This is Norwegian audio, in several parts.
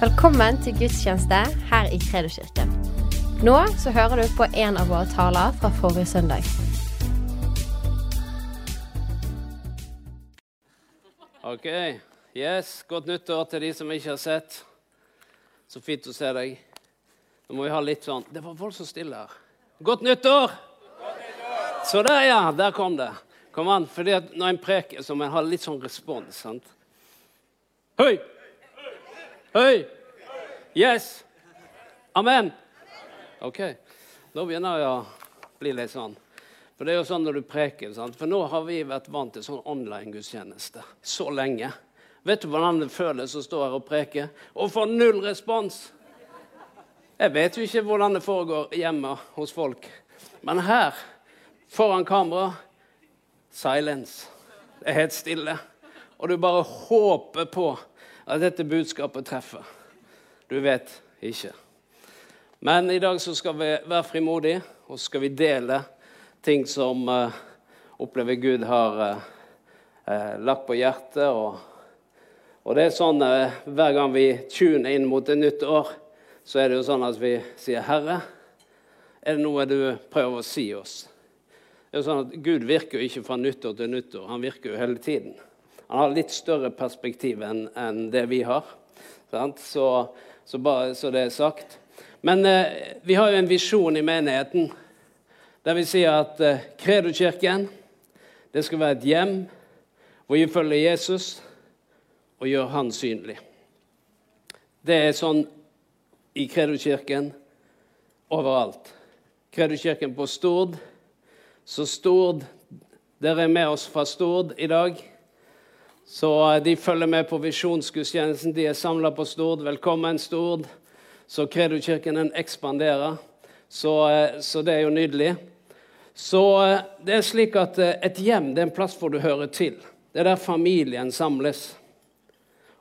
Velkommen til gudstjeneste her i Kredoskirken. Nå så hører du på en av våre taler fra forrige søndag. Ok, yes, Godt nyttår til de som ikke har sett. Så fint å se deg. Nå må vi ha litt sånn Det var voldsomt stille her. Godt nyttår! Så der, ja. Der kom det. Kom an, fordi at Når en preker, så må en ha litt sånn respons. sant? Høy! Høy! Yes! Amen! OK. Da begynner jeg å bli litt sånn. For det er jo sånn når du preker, sant? For nå har vi vært vant til sånn online-gudstjeneste så lenge. Vet du hvordan det føles å stå her og preke og få null respons? Jeg vet jo ikke hvordan det foregår hjemme hos folk. Men her, foran kamera, silence. Det er helt stille. Og du bare håper på at dette budskapet treffer. Du vet ikke. Men i dag så skal vi være frimodige, og så skal vi dele ting som uh, opplever Gud har uh, uh, lagt på hjertet. Og, og det er sånn hver gang vi tuner inn mot et nytt år, så er det jo sånn at vi sier, 'Herre, er det noe du prøver å si oss?' Det er jo sånn at Gud virker jo ikke fra nyttår til nyttår. Han virker jo hele tiden. Han har litt større perspektiv enn en det vi har. Så så, bare, så det er sagt. Men eh, vi har jo en visjon i menigheten der vi sier at eh, Kredokirken det skal være et hjem hvor vi følger Jesus og gjør Han synlig. Det er sånn i Kredokirken overalt. Kredokirken på Stord. Så Stord Dere er med oss fra Stord i dag. Så eh, de følger med på visjonsgudstjenesten. De er samla på Stord. Velkommen, Stord. Så Kredokirken den ekspanderer. Så, eh, så, det er jo nydelig. Så eh, det er slik at et hjem det er en plass hvor du hører til. Det er der familien samles.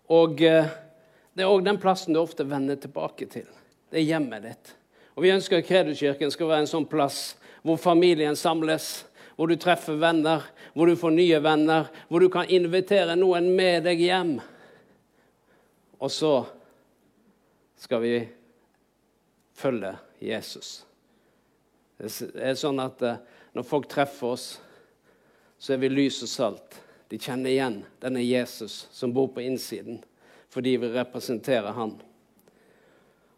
Og det er òg den plassen du ofte vender tilbake til. Det er hjemmet ditt. Og Vi ønsker at Kredokirken skal være en sånn plass hvor familien samles hvor du treffer venner, hvor du får nye venner, hvor du kan invitere noen med deg hjem. Og så skal vi følge Jesus. Det er sånn at eh, når folk treffer oss, så er vi lys og salt. De kjenner igjen denne Jesus som bor på innsiden, fordi vi representerer han.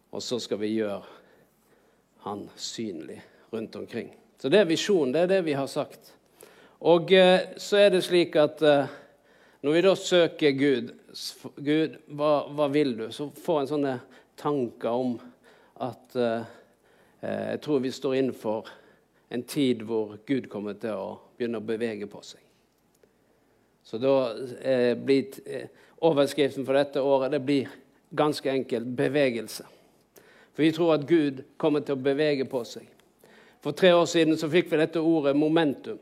Og så skal vi gjøre han synlig rundt omkring. Så det er visjonen. Det er det vi har sagt. Og eh, så er det slik at eh, når vi da søker Gud, Gud, hva, hva vil du? Så får en sånne tanker om at eh, eh, jeg tror vi står innenfor en tid hvor Gud kommer til å begynne å bevege på seg. Så da eh, blir eh, overskriften for dette året det blir ganske enkelt bevegelse. For vi tror at Gud kommer til å bevege på seg. For tre år siden så fikk vi dette ordet momentum.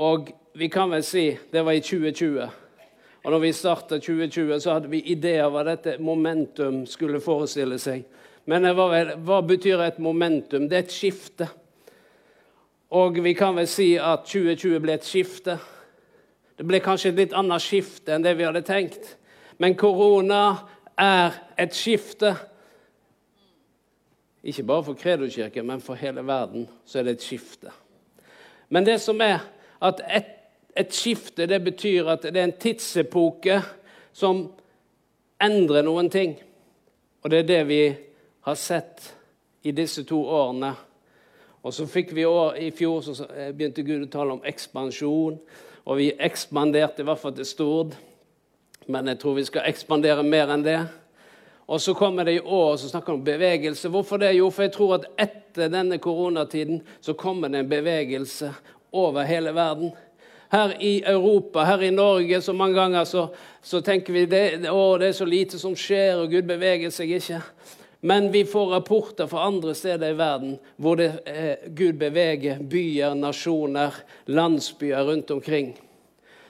Og vi kan vel si det var i 2020. Og når vi starta 2020, så hadde vi ideer hva dette momentum skulle forestille seg. Men vel, hva betyr et momentum? Det er et skifte. Og vi kan vel si at 2020 ble et skifte. Det ble kanskje et litt annet skifte enn det vi hadde tenkt. Men korona er et skifte. Ikke bare for Kredokirken, men for hele verden så er det et skifte. Men det som er at et, et skifte det betyr at det er en tidsepoke som endrer noen ting. Og det er det vi har sett i disse to årene. Og så fikk vi år, I fjor så begynte Gud å tale om ekspansjon, og vi ekspanderte i hvert fall til Stord. Men jeg tror vi skal ekspandere mer enn det. Og så kommer det i år så snakker om bevegelse. Hvorfor det? Jo, for jeg tror at etter denne koronatiden så kommer det en bevegelse over hele verden. Her i Europa, her i Norge, så mange ganger så, så tenker vi det, å, det er så lite som skjer, og Gud beveger seg ikke. Men vi får rapporter fra andre steder i verden hvor det, eh, Gud beveger byer, nasjoner, landsbyer rundt omkring.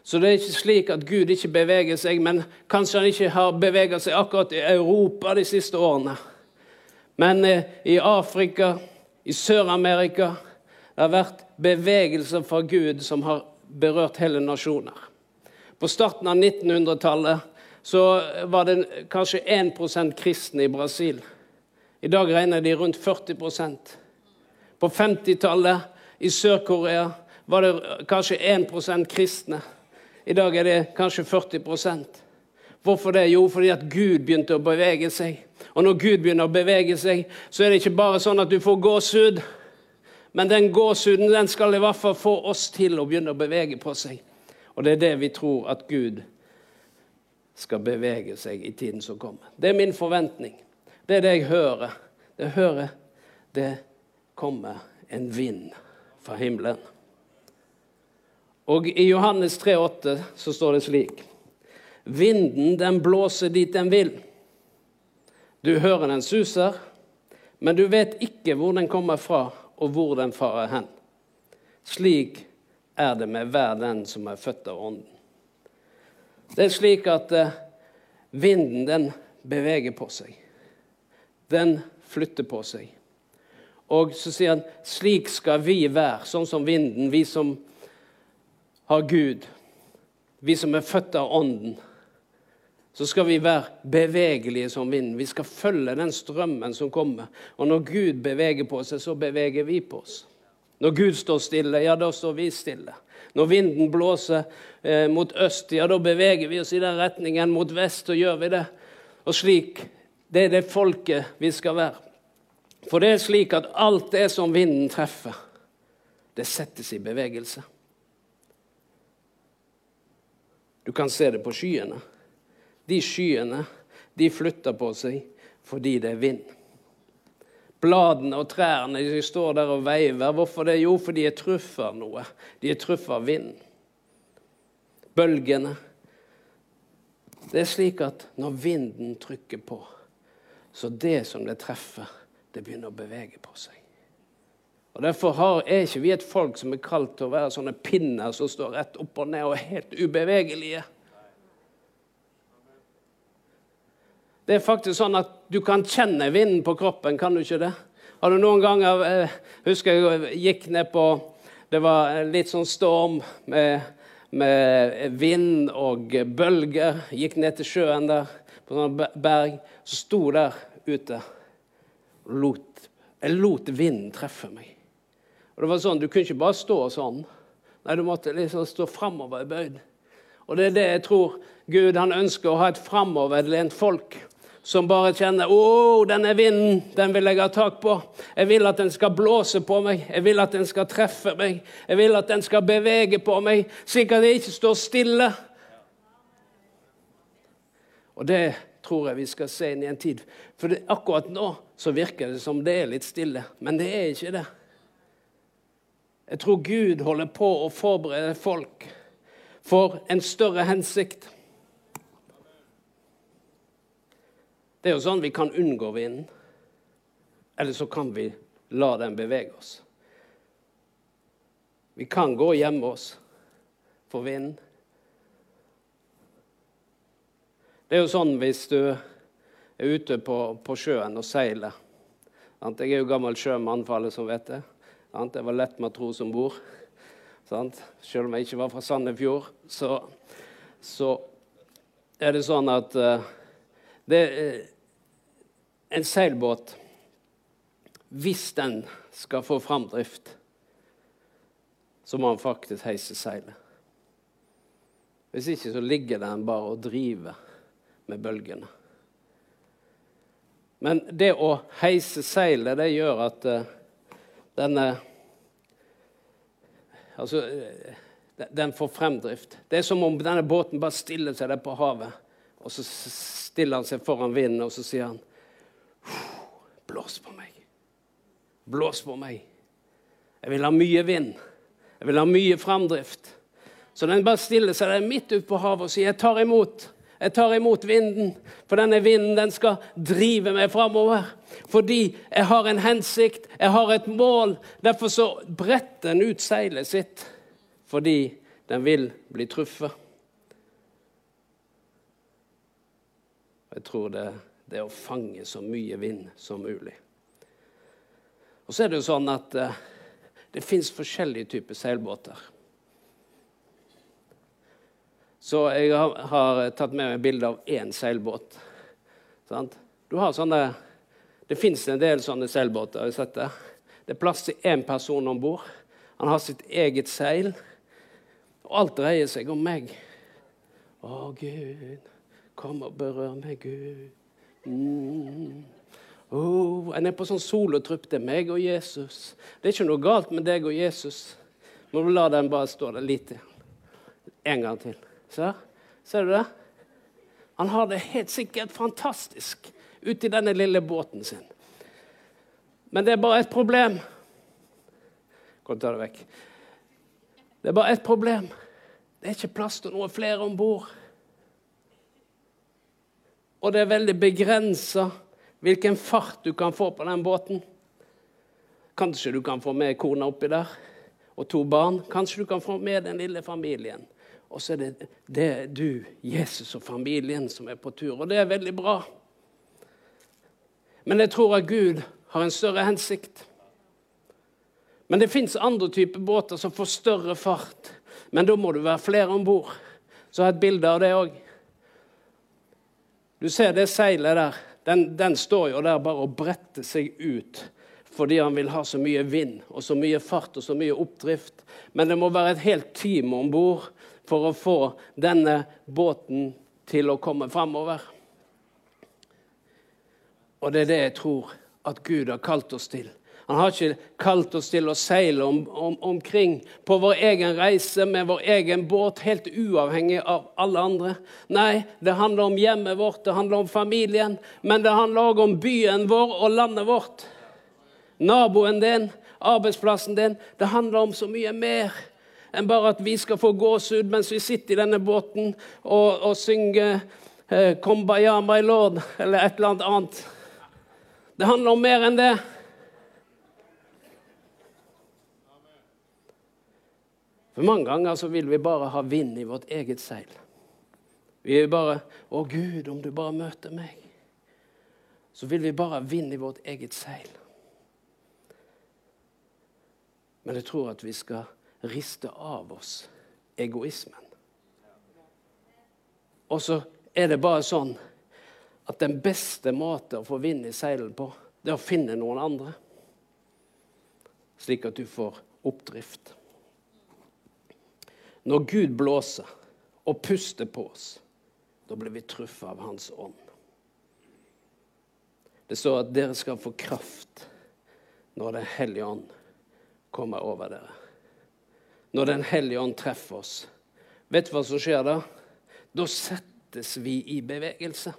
Så det er ikke slik at Gud ikke beveger seg, men kanskje han ikke har beveget seg akkurat i Europa de siste årene. Men eh, i Afrika, i Sør-Amerika Det har vært bevegelser fra Gud som har berørt hele nasjoner. På starten av 1900-tallet så var det kanskje 1% kristne i Brasil. I dag regner de rundt 40% På 50-tallet i Sør-Korea var det kanskje 1% kristne. I dag er det kanskje 40% Hvorfor det? Jo, fordi at Gud begynte å bevege seg. Og når Gud begynner å bevege seg, så er det ikke bare sånn at du får gåsehud. Men den gåsehuden den skal i hvert fall få oss til å begynne å bevege på seg. Og det er det vi tror at Gud skal bevege seg i tiden som kommer. Det er min forventning. Det er det jeg hører. Det hører det kommer en vind fra himmelen. Og i Johannes 3,8 så står det slik Vinden, den blåser dit den vil. Du hører den suser, men du vet ikke hvor den kommer fra, og hvor den farer hen. Slik er det med hver den som er født av Ånden. Det er slik at eh, vinden, den beveger på seg. Den flytter på seg. Og så sier han slik skal vi være, sånn som vinden, vi som har Gud, vi som er født av Ånden, så skal vi være bevegelige som vinden. Vi skal følge den strømmen som kommer. Og når Gud beveger på seg, så beveger vi på oss. Når Gud står stille, ja, da står vi stille. Når vinden blåser eh, mot øst, ja, da beveger vi oss i den retningen. Mot vest, så gjør vi det. Og slik Det er det folket vi skal være. For det er slik at alt det som vinden treffer, det settes i bevegelse. Du kan se det på skyene. De skyene de flytter på seg fordi det er vind. Bladene og trærne de står der og veiver. Hvorfor det? Jo, fordi de er truffet av noe. De er truffet av vind. Bølgene. Det er slik at når vinden trykker på, så det som det treffer, det begynner å bevege på seg. Og Derfor har, er ikke vi et folk som er kalt til å være sånne pinner som står rett opp og ned og er helt ubevegelige. Det er faktisk sånn at du kan kjenne vinden på kroppen, kan du ikke det? Har du noen ganger eh, husker jeg gikk ned på Det var litt sånn storm med, med vind og bølger. Gikk ned til sjøen der på sånn berg. Så sto der ute og lot, jeg lot vinden treffe meg. Og det var sånn, Du kunne ikke bare stå sånn. Nei, Du måtte liksom stå framoverbøyd. Og det er det jeg tror Gud han ønsker å ha et framoverlent folk som bare kjenner 'Å, denne vinden, den vil jeg ha tak på.' 'Jeg vil at den skal blåse på meg. Jeg vil at den skal treffe meg.' 'Jeg vil at den skal bevege på meg, slik at jeg ikke står stille.' Og det tror jeg vi skal se inn i en tid. For det, akkurat nå så virker det som det er litt stille, men det er ikke det. Jeg tror Gud holder på å forberede folk for en større hensikt. Det er jo sånn vi kan unngå vinden. Eller så kan vi la den bevege oss. Vi kan gå og gjemme oss for vinden. Det er jo sånn hvis du er ute på, på sjøen og seiler. Jeg er jo gammel sjømann, for alle som vet det. Jeg var lett matros om bord. Selv om jeg ikke var fra Sandefjord, så, så er det sånn at uh, det, en seilbåt, hvis den skal få framdrift, så må den faktisk heise seilet. Hvis ikke så ligger den bare og driver med bølgene. Men det å heise seilet, det gjør at uh, denne Altså, uh, den får fremdrift. Det er som om denne båten bare stiller seg der på havet. Og så stiller han seg foran vinden, og så sier han Blås på meg. Blås på meg. Jeg vil ha mye vind. Jeg vil ha mye framdrift. Så den bare stiller seg der midt ute på havet og sier, 'Jeg tar imot'. Jeg tar imot vinden, for denne vinden den skal drive meg framover. Fordi jeg har en hensikt, jeg har et mål. Derfor så bretter den ut seilet sitt. Fordi den vil bli truffet. Jeg tror det det er å fange så mye vind som mulig. Og så er det jo sånn at eh, det fins forskjellige typer seilbåter. Så jeg har, har tatt med meg bilde av én seilbåt. Sant? Du har sånne, Det fins en del sånne seilbåter. Har jeg sett det? det er plass til én person om bord. Han har sitt eget seil. Og alt dreier seg om meg. Å, Gud, kom og berør meg, Gud. Mm. Oh, en er på sånn solotrupp. Det er meg og Jesus. Det er ikke noe galt med deg og Jesus. Du la den bare stå der litt. En gang til. Ser, Ser du det? Han har det helt sikkert fantastisk ute i denne lille båten sin. Men det er bare et problem. Kan ta det vekk. Det er bare ett problem. Det er ikke plass til noen flere om bord. Og det er veldig begrensa hvilken fart du kan få på den båten. Kanskje du kan få med kona oppi der og to barn. Kanskje du kan få med den lille familien. Og så er det, det er du, Jesus og familien som er på tur. Og det er veldig bra. Men jeg tror at Gud har en større hensikt. Men det fins andre typer båter som får større fart. Men da må du være flere om bord. Så jeg har et bilde av det òg. Du ser det seilet der. Den, den, står jo der bare og bretter seg ut fordi han vil ha så mye vind og så mye fart og så mye oppdrift. Men det må være et helt team om bord for å få denne båten til å komme framover. Og det er det jeg tror at Gud har kalt oss til. Han har ikke kalt oss til å seile om, om, omkring på vår egen reise med vår egen båt, helt uavhengig av alle andre. Nei, det handler om hjemmet vårt, det handler om familien, men det handler òg om byen vår og landet vårt. Naboen din, arbeidsplassen din. Det handler om så mye mer enn bare at vi skal få gåsehud mens vi sitter i denne båten og, og synger eh, 'Kumbaya, my lord' eller et eller annet annet. Det handler om mer enn det. For mange ganger så vil vi bare ha vind i vårt eget seil. Vi er bare 'Å, Gud, om du bare møter meg', så vil vi bare ha vind i vårt eget seil. Men jeg tror at vi skal riste av oss egoismen. Og så er det bare sånn at den beste måten å få vind i seilene på, det er å finne noen andre. Slik at du får oppdrift. Når Gud blåser og puster på oss, da blir vi truffet av Hans ånd. Det står at dere skal få kraft når Den hellige ånd kommer over dere. Når Den hellige ånd treffer oss. Vet du hva som skjer da? Da settes vi i bevegelse.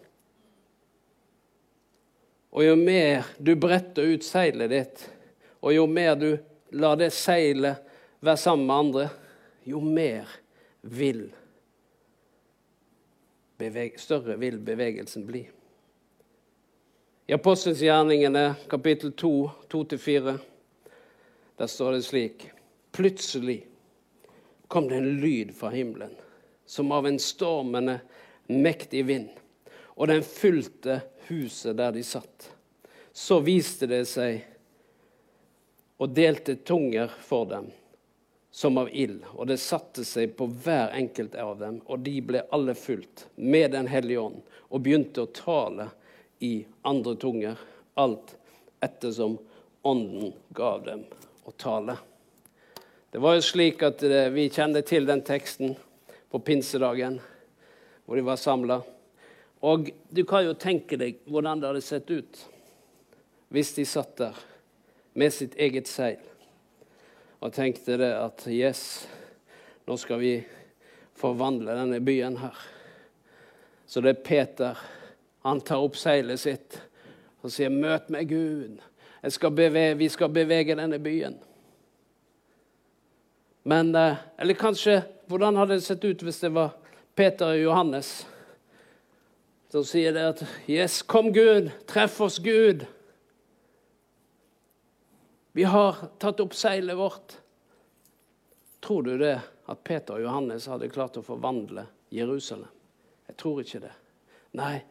Og jo mer du bretter ut seilet ditt, og jo mer du lar det seilet være sammen med andre, jo mer vil større vil bevegelsen bli. I Apostelens gjerningene, kapittel 2, 2-4, der står det slik Plutselig kom det en lyd fra himmelen, som av en stormende, mektig vind, og den fulgte huset der de satt. Så viste det seg og delte tunger for dem som av ild, og det satte seg på hver enkelt av dem, og de ble alle fulgt med Den hellige ånd og begynte å tale i andre tunger, alt ettersom Ånden gav dem å tale. Det var jo slik at eh, Vi kjente til den teksten på pinsedagen, hvor de var samla. Og du kan jo tenke deg hvordan det hadde sett ut hvis de satt der med sitt eget seil og tenkte det at yes, nå skal vi forvandle denne byen her. Så det er Peter. Han tar opp seilet sitt og sier, 'Møt meg, Gud. Skal bevege, vi skal bevege denne byen.' Men, eh, Eller kanskje Hvordan hadde det sett ut hvis det var Peter og Johannes som sier det at 'Yes, kom, Gud. Treff oss, Gud.' Vi har tatt opp seilet vårt. Tror du det at Peter og Johannes hadde klart å forvandle Jerusalem? Jeg tror ikke det. Nei.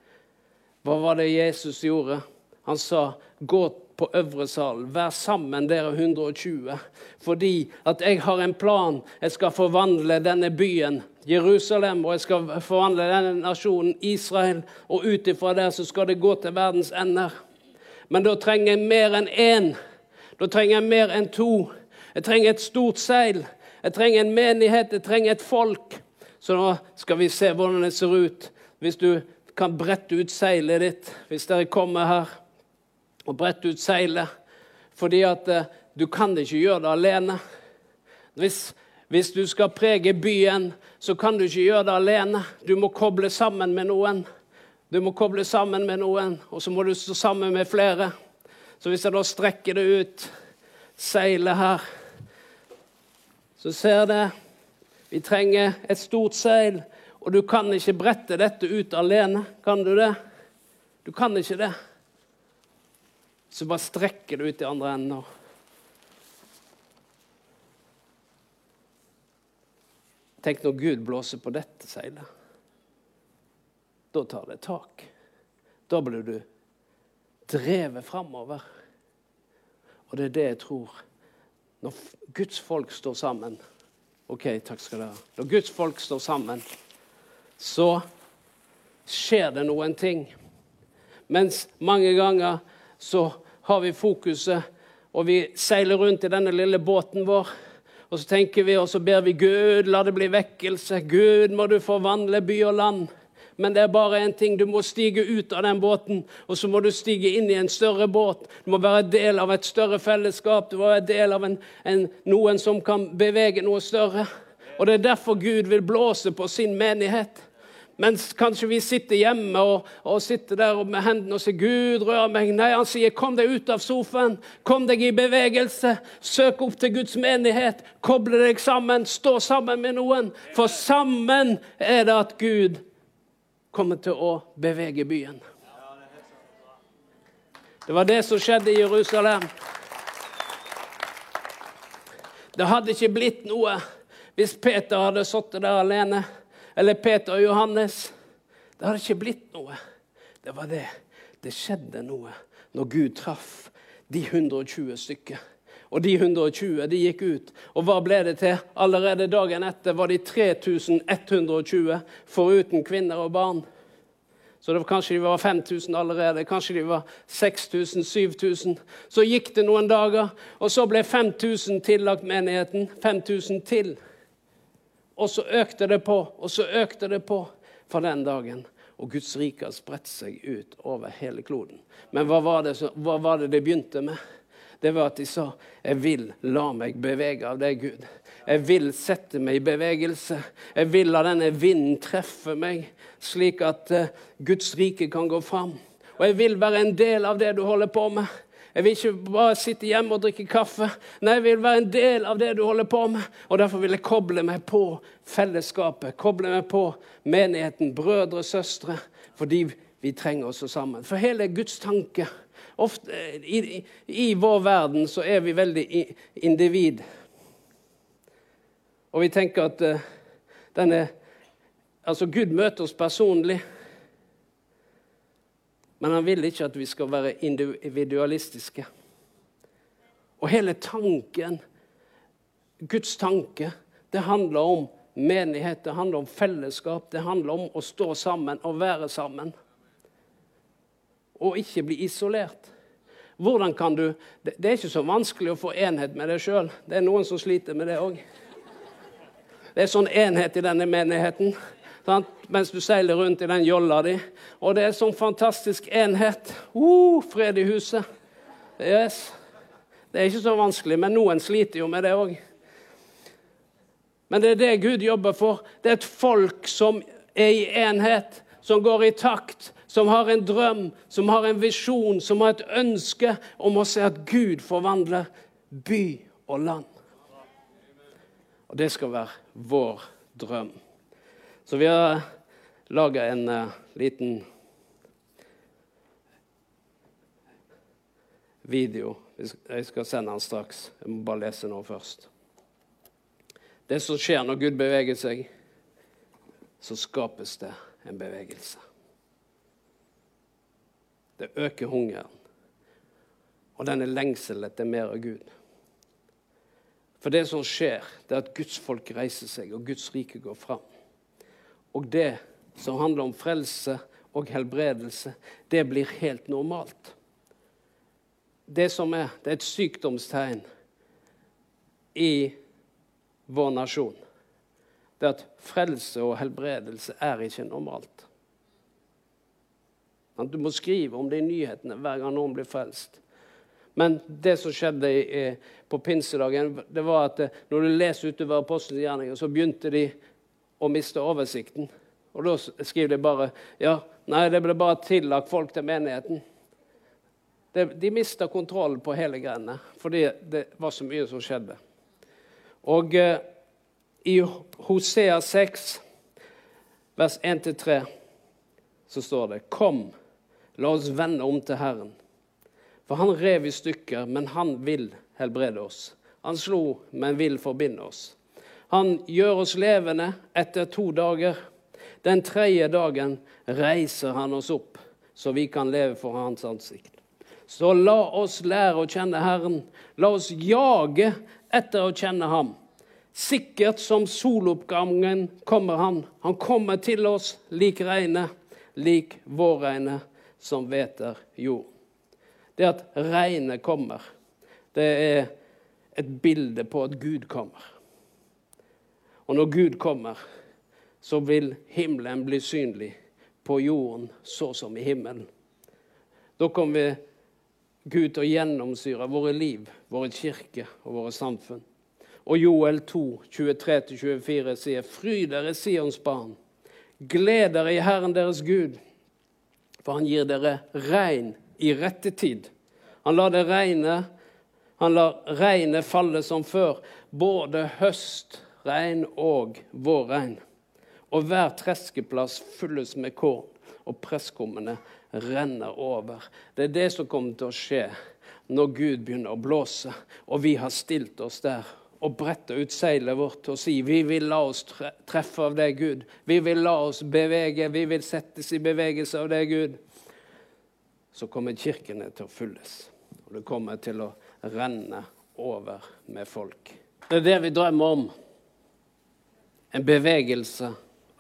Hva var det Jesus gjorde? Han sa, 'Gå på øvre sal. Vær sammen, dere 120. Fordi at jeg har en plan. Jeg skal forvandle denne byen, Jerusalem, og jeg skal forvandle denne nasjonen, Israel. Og ut ifra der så skal det gå til verdens ender. Men da trenger jeg mer enn én. Da trenger jeg mer enn to. Jeg trenger et stort seil. Jeg trenger en menighet. Jeg trenger et folk. Så nå skal vi se hvordan det ser ut. Hvis du kan brette ut seilet ditt, hvis dere kommer her og brette ut seilet. Fordi at eh, du kan ikke gjøre det alene. Hvis, hvis du skal prege byen, så kan du ikke gjøre det alene. Du må koble sammen med noen. Du må koble sammen med noen, og så må du stå sammen med flere. Så hvis jeg da strekker det ut, seilet her, så ser det Vi trenger et stort seil, og du kan ikke brette dette ut alene. Kan du det? Du kan ikke det. Så bare strekker du ut i andre enden. Tenk når Gud blåser på dette seilet. Da tar det tak. Da blir du drevet framover. Og det er det jeg tror. Når Guds folk står sammen OK, takk skal dere ha. Når Guds folk står sammen, så skjer det noen ting. Mens mange ganger så har vi fokuset, og vi seiler rundt i denne lille båten vår. Og så tenker vi, og så ber vi Gud, la det bli vekkelse. Gud, må du forvandle by og land. Men det er bare én ting. Du må stige ut av den båten, og så må du stige inn i en større båt. Du må være del av et større fellesskap. Du må være del av en, en, noen som kan bevege noe større. Og Det er derfor Gud vil blåse på sin menighet. Mens kanskje vi sitter hjemme og, og sitter der med hendene og sier 'Gud, rør meg'. Nei, han sier 'Kom deg ut av sofaen. Kom deg i bevegelse. Søk opp til Guds menighet. Koble deg sammen. Stå sammen med noen. For sammen er det at Gud kommer til å bevege byen. Det var det som skjedde i Jerusalem. Det hadde ikke blitt noe hvis Peter hadde sittet der alene, eller Peter og Johannes. Det hadde ikke blitt noe. Det var det. Det skjedde noe når Gud traff de 120 stykker. Og de 120 de gikk ut. Og hva ble det til? Allerede dagen etter var de 3120 foruten kvinner og barn. Så det var, kanskje de var 5000 allerede, kanskje de var 6000-7000. Så gikk det noen dager, og så ble 5000 tillagt menigheten. 5000 til. Og så økte det på, og så økte det på fra den dagen. Og Guds rike har spredt seg ut over hele kloden. Men hva var det, hva var det de begynte med? det var at de sa jeg vil la meg bevege av deg, Gud. Jeg vil sette meg i bevegelse. Jeg vil la denne vinden treffe meg, slik at uh, Guds rike kan gå fram. Og jeg vil være en del av det du holder på med. Jeg vil ikke bare sitte hjemme og drikke kaffe. Nei, jeg vil være en del av det du holder på med. Og Derfor vil jeg koble meg på fellesskapet, koble meg på menigheten, brødre, og søstre. Fordi vi trenger oss sammen. For hele Guds tanke Ofte, i, i, vår verden så er vi veldig individ. Og vi tenker at uh, denne Altså, Gud møter oss personlig. Men han vil ikke at vi skal være individualistiske. Og hele tanken, Guds tanke, det handler om menighet, det handler om fellesskap, det handler om å stå sammen og være sammen og ikke bli isolert. Hvordan kan du Det er ikke så vanskelig å få enhet med deg sjøl. Det er noen som sliter med det òg. Det er sånn enhet i denne menigheten. Sant? Mens du seiler rundt i den jolla di. Og det er sånn fantastisk enhet. Uh, fred i huset. Yes. Det er ikke så vanskelig, men noen sliter jo med det òg. Men det er det Gud jobber for. Det er et folk som er i enhet, som går i takt, som har en drøm, som har en visjon, som har et ønske om å se at Gud forvandler by og land. Og det skal være vår drøm. Så vi har laga en uh, liten video. Jeg skal sende den straks. Jeg må bare lese noe først. Det som skjer når Gud beveger seg, så skapes det en bevegelse. Det øker hungeren. Og denne lengselen etter mer av Gud. For det som skjer, det er at Guds folk reiser seg, og Guds rike går fram. Og det som handler om frelse og helbredelse, det blir helt normalt. Det som er, det er et sykdomstegn i vår nasjon. Det at frelse og helbredelse er ikke normalt. Du må skrive om det i nyhetene hver gang noen blir frelst. Men det som skjedde på pinsedagen, det var at eh, når du leser utover apostelens gjerninger, så begynte de å miste oversikten. Og da skriver de bare ja, nei, det ble bare tillagt folk til menigheten. Det, de mista kontrollen på hele greiene fordi det var så mye som skjedde. Og eh, i Hosea 6, vers 1-3, så står det Kom, la oss vende om til Herren. For han rev i stykker, men han vil helbrede oss. Han slo, men vil forbinde oss. Han gjør oss levende etter to dager. Den tredje dagen reiser han oss opp, så vi kan leve for hans ansikt. Så la oss lære å kjenne Herren. La oss jage etter å kjenne Ham. Sikkert som soloppgangen kommer Han. Han kommer til oss lik regnet, lik vårregnet som hveter jord det at regnet kommer, det er et bilde på at Gud kommer. Og når Gud kommer, så vil himmelen bli synlig på jorden så som i himmelen. Da kommer Gud til å gjennomsyre våre liv, våre kirker og våre samfunn. Og Joel 2, 23-24 sier, Fry dere, Sions barn. Gled dere i Herren deres Gud, for han gir dere regn i rette tid. Han lar det regne, han lar regnet falle som før, både høstregn og vårregn. Og hver treskeplass fylles med korn, og presskummene renner over. Det er det som kommer til å skje når Gud begynner å blåse, og vi har stilt oss der og bretta ut seilet vårt og si vi vil la oss treffe av deg, Gud. Vi vil la oss bevege, vi vil settes i bevegelse av deg, Gud så kommer kirkene til å fylles. Og det kommer til å renne over med folk. Det er det vi drømmer om. En bevegelse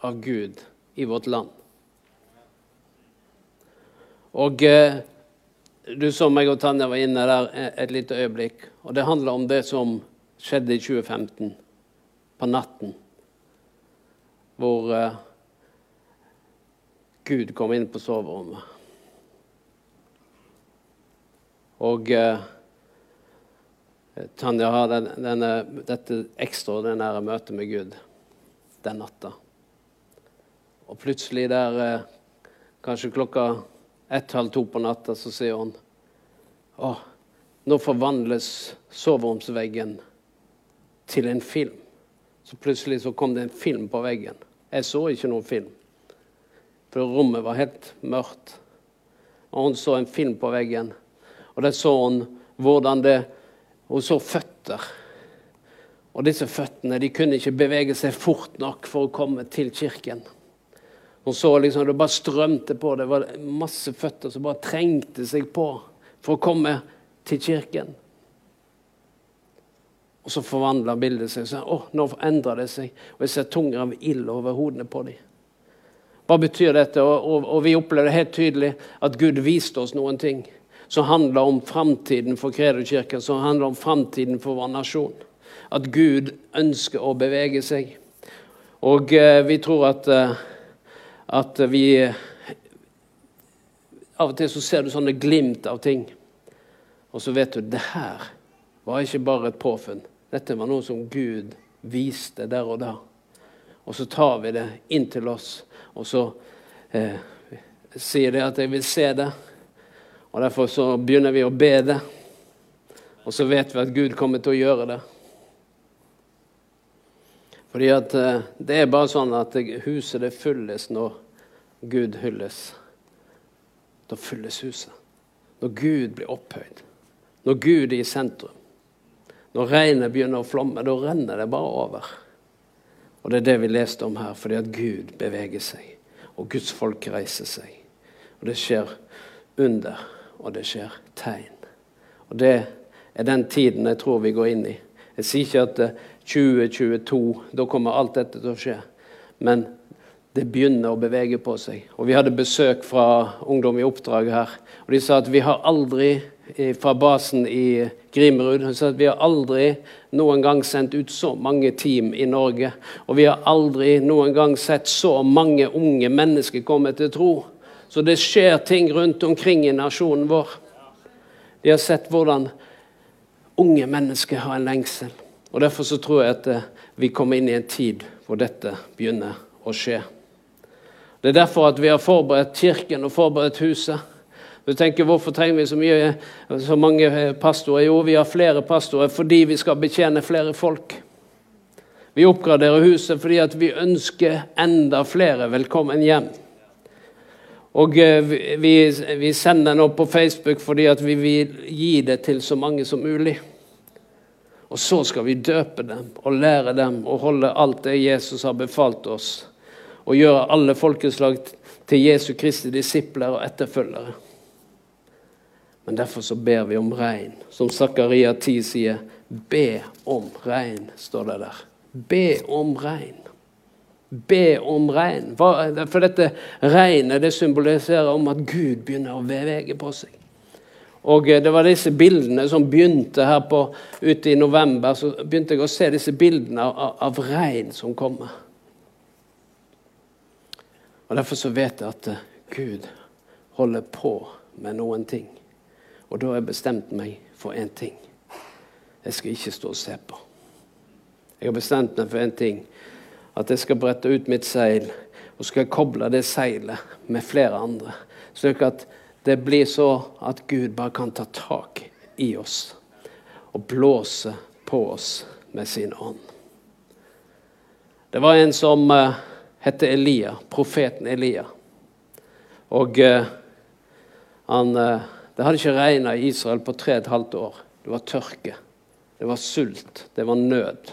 av Gud i vårt land. Og eh, du så meg og Tanja var inne der et lite øyeblikk. Og det handler om det som skjedde i 2015, på natten. Hvor eh, Gud kom inn på soverommet. Og eh, Tanja har den, denne, dette ekstraordinære møtet med Gud den natta. Og plutselig der, uh, kanskje klokka ett-halv to på natta, så sier hun Å, nå forvandles soveromsveggen til en film. Så plutselig så kom det en film på veggen. Jeg så ikke noen film, for rommet var helt mørkt. Og hun så en film på veggen. Og der så hun hvordan det Hun så føtter. Og disse føttene de kunne ikke bevege seg fort nok for å komme til kirken. Hun så liksom det bare strømte på. Det var masse føtter som bare trengte seg på for å komme til kirken. Og så forvandla bildet seg. Så, å, nå endrer det seg. Og jeg ser tunger av ild over hodene på dem. Hva betyr dette? Og, og, og vi opplever helt tydelig at Gud viste oss noen ting som handler om framtiden for Kredokirken, som handler om framtiden for vår nasjon. At Gud ønsker å bevege seg. Og eh, vi tror at, eh, at vi Av og til så ser du sånne glimt av ting. Og så vet du det her var ikke bare et påfunn. Dette var noe som Gud viste der og da. Og så tar vi det inn til oss, og så eh, sier det at jeg vil se det. Og Derfor så begynner vi å be det, og så vet vi at Gud kommer til å gjøre det. Fordi at eh, det er bare sånn at huset det fylles når Gud hylles. Da fylles huset. Når Gud blir opphøyd. Når Gud er i sentrum. Når regnet begynner å flomme, da renner det bare over. Og det er det vi leste om her, fordi at Gud beveger seg. Og Guds folk reiser seg. Og det skjer under og det skjer tegn. Og Det er den tiden jeg tror vi går inn i. Jeg sier ikke at 2022, da kommer alt dette til å skje. Men det begynner å bevege på seg. Og Vi hadde besøk fra Ungdom i oppdrag her. og De sa at vi har aldri fra basen i Grimerud sa at vi har aldri noen gang sendt ut så mange team i Norge. Og vi har aldri noen gang sett så mange unge mennesker komme til tro. Så det skjer ting rundt omkring i nasjonen vår. De har sett hvordan unge mennesker har en lengsel. Og Derfor så tror jeg at eh, vi kommer inn i en tid hvor dette begynner å skje. Det er derfor at vi har forberedt kirken og forberedt huset. Du tenker, Hvorfor trenger vi så, mye, så mange pastorer? Jo, vi har flere pastorer fordi vi skal betjene flere folk. Vi oppgraderer huset fordi vi ønsker enda flere velkommen hjem. Og eh, vi, vi sender nå på Facebook fordi vi vil gi det til så mange som mulig. Og så skal vi døpe dem og lære dem å holde alt det Jesus har befalt oss. Og gjøre alle folkeslag til Jesu Kristi disipler og etterfølgere. Men derfor så ber vi om regn. Som Zakaria 10 sier, be om regn, står det der. Be om regn. Be om regn. For dette regnet det symboliserer om at Gud begynner å bevege på seg. Og eh, Det var disse bildene som begynte her på, ute i november. Så begynte jeg å se disse bildene av, av regn som kommer. Og Derfor så vet jeg at eh, Gud holder på med noen ting. Og da har jeg bestemt meg for én ting. Jeg skal ikke stå og se på. Jeg har bestemt meg for én ting. At jeg skal brette ut mitt seil, og skal koble det seilet med flere andre. Slik at det blir så at Gud bare kan ta tak i oss og blåse på oss med sin ånd. Det var en som uh, het Elia, profeten Elia. Og uh, han uh, det hadde ikke regna i Israel på tre og et halvt år. Det var tørke, det var sult, det var nød.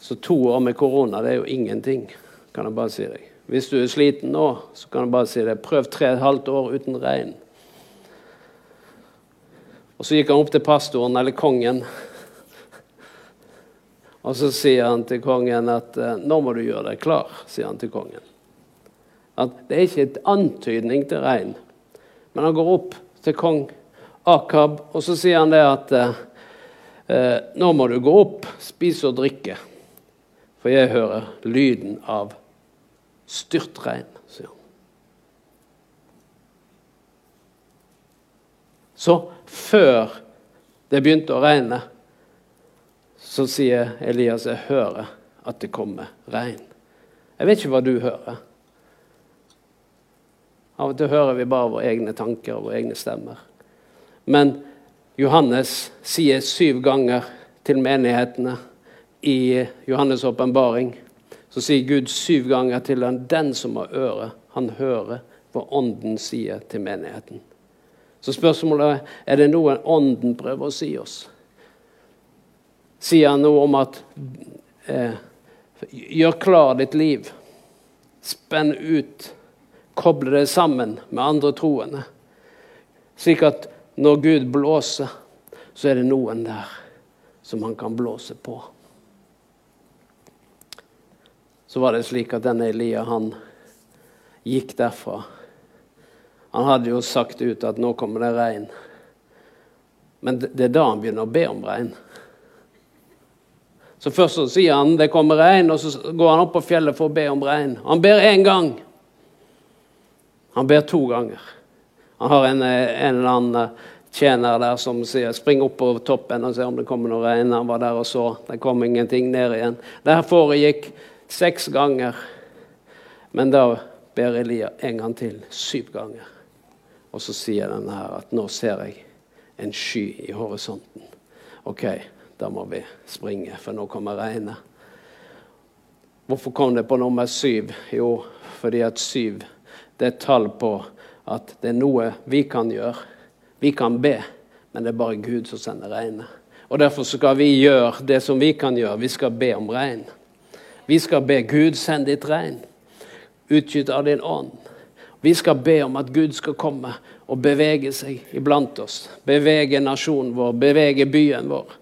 Så to år med korona, det er jo ingenting, kan jeg bare si deg. Hvis du er sliten nå, så kan du bare si det. Prøv tre og et halvt år uten regn. Og så gikk han opp til pastoren, eller kongen. Og så sier han til kongen at eh, 'nå må du gjøre deg klar', sier han til kongen. At det er ikke et antydning til regn. Men han går opp til kong Akab, og så sier han det at eh, eh, nå må du gå opp, spise og drikke, for jeg hører lyden av styrtregn, sier han. Så før det begynte å regne, så sier Elias jeg hører at det kommer regn. Jeg vet ikke hva du hører. Av og til hører vi bare våre egne tanker og våre egne stemmer. Men Johannes sier syv ganger til menighetene i Johannes' åpenbaring så sier Gud syv ganger til ham, den som har øre, han hører hva Ånden sier til menigheten. Så spørsmålet er er det noe Ånden prøver å si oss. Sier han noe om at eh, gjør klar ditt liv, spenn ut koble det sammen med andre troende. Slik at når Gud blåser, så er det noen der som han kan blåse på. Så var det slik at denne Elia han gikk derfra. Han hadde jo sagt ut at nå kommer det regn. Men det er da han begynner å be om regn. Så Først så sier han det kommer regn, og så går han opp på fjellet for å be om regn. Han ber én gang. Han ber to ganger. Han har en, en eller annen eh, tjener der som sier 'spring opp på toppen og se om det kommer noe regn'. Han var der og så. Det kom ingenting ned igjen. Det her foregikk seks ganger. Men da ber Elia en gang til. Syv ganger. Og så sier denne her at 'nå ser jeg en sky i horisonten'. OK, da må vi springe, for nå kommer regnet. Hvorfor kom det på nummer syv? Jo, fordi at syv det er et tall på at det er noe vi kan gjøre. Vi kan be, men det er bare Gud som sender regnet. Og Derfor skal vi gjøre det som vi kan gjøre. Vi skal be om regn. Vi skal be Gud send ditt regn. utgitt av din ånd. Vi skal be om at Gud skal komme og bevege seg iblant oss. Bevege nasjonen vår, bevege byen vår.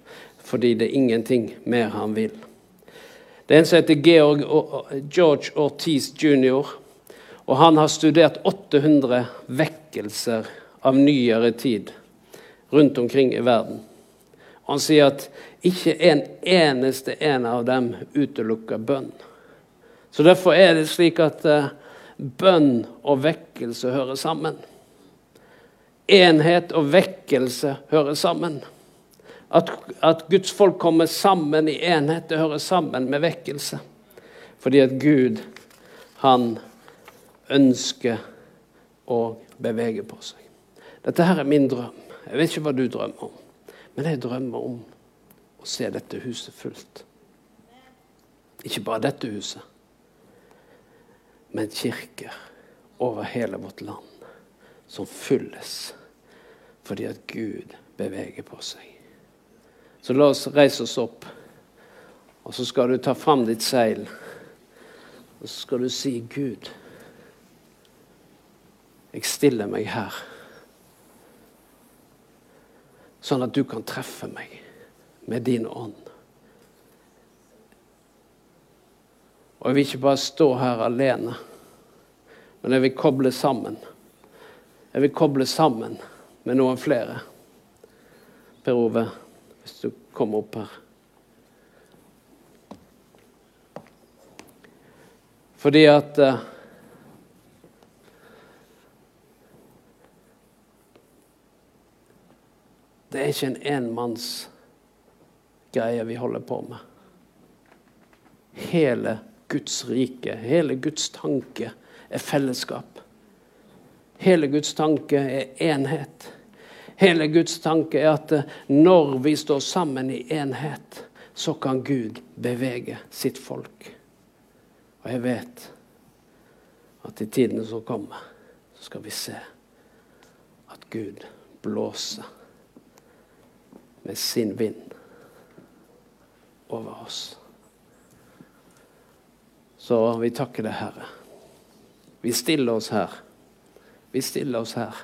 Fordi det er ingenting mer han vil. Det er en som heter Georg, George Ortiz jr. Og han har studert 800 vekkelser av nyere tid rundt omkring i verden. Og han sier at ikke en eneste en av dem utelukker bønn. Så Derfor er det slik at uh, bønn og vekkelse hører sammen. Enhet og vekkelse hører sammen. At, at Guds folk kommer sammen i enhet, det hører sammen med vekkelse. Fordi at Gud, han ønsker å bevege på seg. Dette her er min drøm. Jeg vet ikke hva du drømmer om, men jeg drømmer om å se dette huset fullt. Ikke bare dette huset, men kirker over hele vårt land som fylles fordi at Gud beveger på seg. Så la oss reise oss opp, og så skal du ta fram ditt seil. Og så skal du si, Gud, jeg stiller meg her. Sånn at du kan treffe meg med din ånd. Og jeg vil ikke bare stå her alene, men jeg vil koble sammen. Jeg vil koble sammen med noen flere. Per Ove hvis du kommer opp her. Fordi at uh, Det er ikke en enmannsgreie vi holder på med. Hele Guds rike, hele Guds tanke, er fellesskap. Hele Guds tanke er enhet. Hele Guds tanke er at når vi står sammen i enhet, så kan Gud bevege sitt folk. Og jeg vet at i tidene som kommer, så skal vi se at Gud blåser med sin vind over oss. Så vi takker deg, Herre. Vi stiller oss her. Vi stiller oss her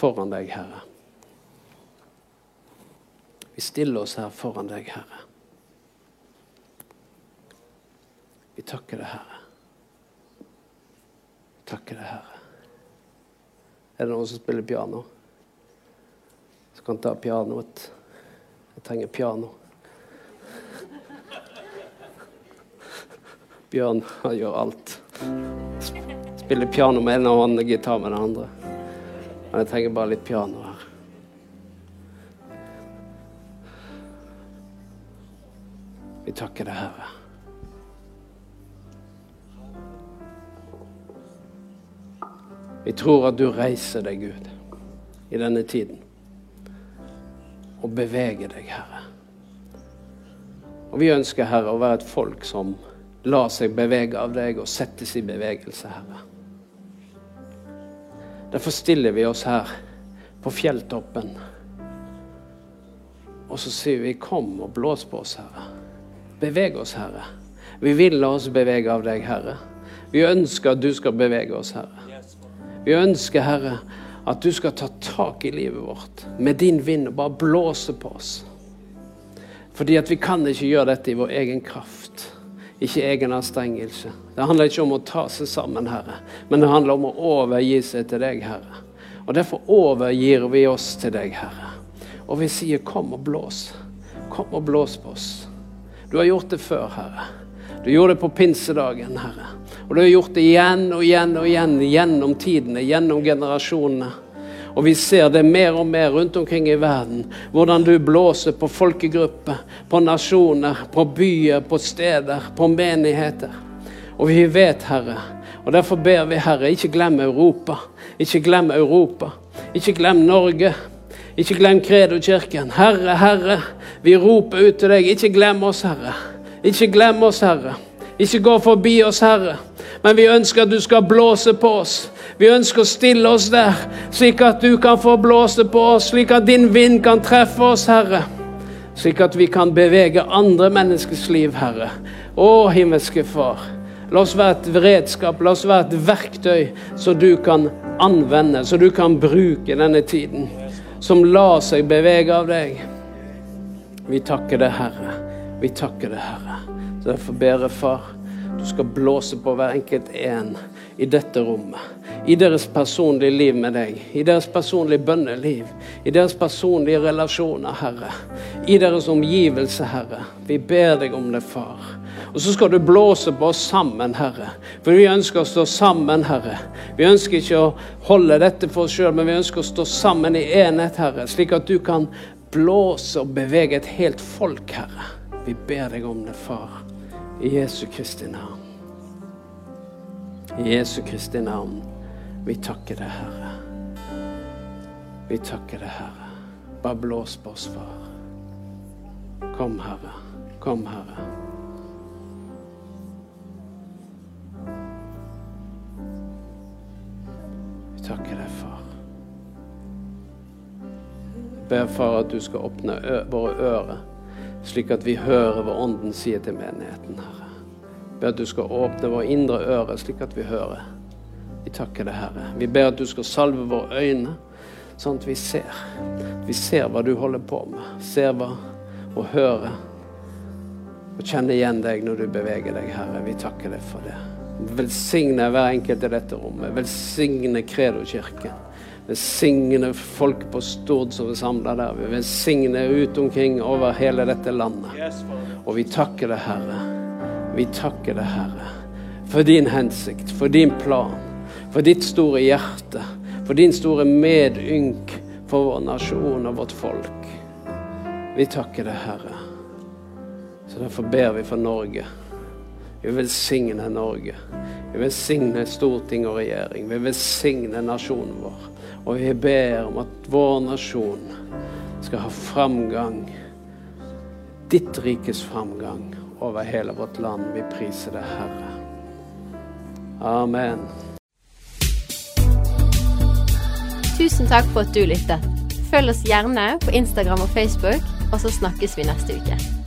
foran deg, Herre. Vi stiller oss her foran deg, Herre. Vi takker deg, Herre. Vi takker deg, Herre. Er det noen som spiller piano? Som kan ta pianoet? Jeg trenger piano. Bjørn han gjør alt. Spiller piano med en hånd og gitar med den andre. Men jeg trenger bare litt piano her. Vi takker deg, Herre. Vi tror at du reiser deg, Gud, i denne tiden. Og beveger deg, Herre. Og vi ønsker, Herre, å være et folk som lar seg bevege av deg og settes i bevegelse, Herre. Derfor stiller vi oss her på fjelltoppen. Og så sier vi 'Kom og blås på oss, Herre'. Beveg oss, Herre. Vi vil la oss bevege av deg, Herre. Vi ønsker at du skal bevege oss, Herre. Vi ønsker, Herre, at du skal ta tak i livet vårt med din vind og bare blåse på oss. Fordi at vi kan ikke gjøre dette i vår egen kraft ikke egen anstrengelse. Det handler ikke om å ta seg sammen, Herre, men det handler om å overgi seg til deg, Herre. Og Derfor overgir vi oss til deg, Herre. Og vi sier 'kom og blås'. Kom og blås på oss. Du har gjort det før, Herre. Du gjorde det på pinsedagen, Herre. Og du har gjort det igjen og igjen og igjen gjennom tidene, gjennom generasjonene. Og vi ser det mer og mer rundt omkring i verden. Hvordan du blåser på folkegrupper, på nasjoner, på byer, på steder, på menigheter. Og vi vet, Herre, og derfor ber vi, Herre, ikke glem Europa. Ikke glem Europa. Ikke glem Norge. Ikke glem Kredo-kirken. Herre, Herre, vi roper ut til deg. Ikke glem oss, Herre. Ikke glem oss, Herre. Ikke gå forbi oss, Herre. Men vi ønsker at du skal blåse på oss. Vi ønsker å stille oss der, slik at du kan få blåse på oss, slik at din vind kan treffe oss, Herre. Slik at vi kan bevege andre menneskers liv, Herre. Å, himmelske Far, La oss være et redskap, la oss være et verktøy som du kan anvende, som du kan bruke denne tiden. Som lar seg bevege av deg. Vi takker deg, Herre. Vi takker deg, Herre. Så derfor ber jeg, far, du skal blåse på hver enkelt en i dette rommet. I deres personlige liv med deg, i deres personlige bønneliv, i deres personlige relasjoner, Herre. I deres omgivelse, Herre. Vi ber deg om det, far. Og så skal du blåse på oss sammen, Herre. For vi ønsker å stå sammen, Herre. Vi ønsker ikke å holde dette for oss sjøl, men vi ønsker å stå sammen i enhet, Herre. Slik at du kan blåse og bevege et helt folk, Herre. Vi ber deg om det, far. I Jesu Kristi navn. I Jesu Kristi navn. Vi takker deg, Herre. Vi takker deg, Herre. Bare blås på oss, far. Kom, Herre. Kom, Herre. Vi takker deg, far. Jeg ber, far, at du skal åpne våre ører, slik at vi hører hva Ånden sier til menigheten, Herre. Ber at du skal åpne våre indre ører, slik at vi hører. Vi takker deg, Herre. Vi ber at du skal salve våre øyne, sånn at vi ser. Vi ser hva du holder på med. Ser hva og hører. Og kjenner igjen deg når du beveger deg, Herre. Vi takker deg for det. Velsigne hver enkelt i dette rommet. Velsigne Kredo-kirken. Velsigne folk på Stord som er samla der. Vi velsigner ut omkring over hele dette landet. Og vi takker deg, Herre. Vi takker deg, Herre, for din hensikt, for din plan, for ditt store hjerte, for din store medynk for vår nasjon og vårt folk. Vi takker deg, Herre. Så derfor ber vi for Norge. Vi velsigner Norge. Vi velsigner storting og regjering. Vi velsigner nasjonen vår. Og vi ber om at vår nasjon skal ha framgang. Ditt rikes framgang over hele vårt land. Vi priser deg, Herre. Amen. Tusen takk for at du lyttet. Følg oss gjerne på Instagram og Facebook, og så snakkes vi neste uke.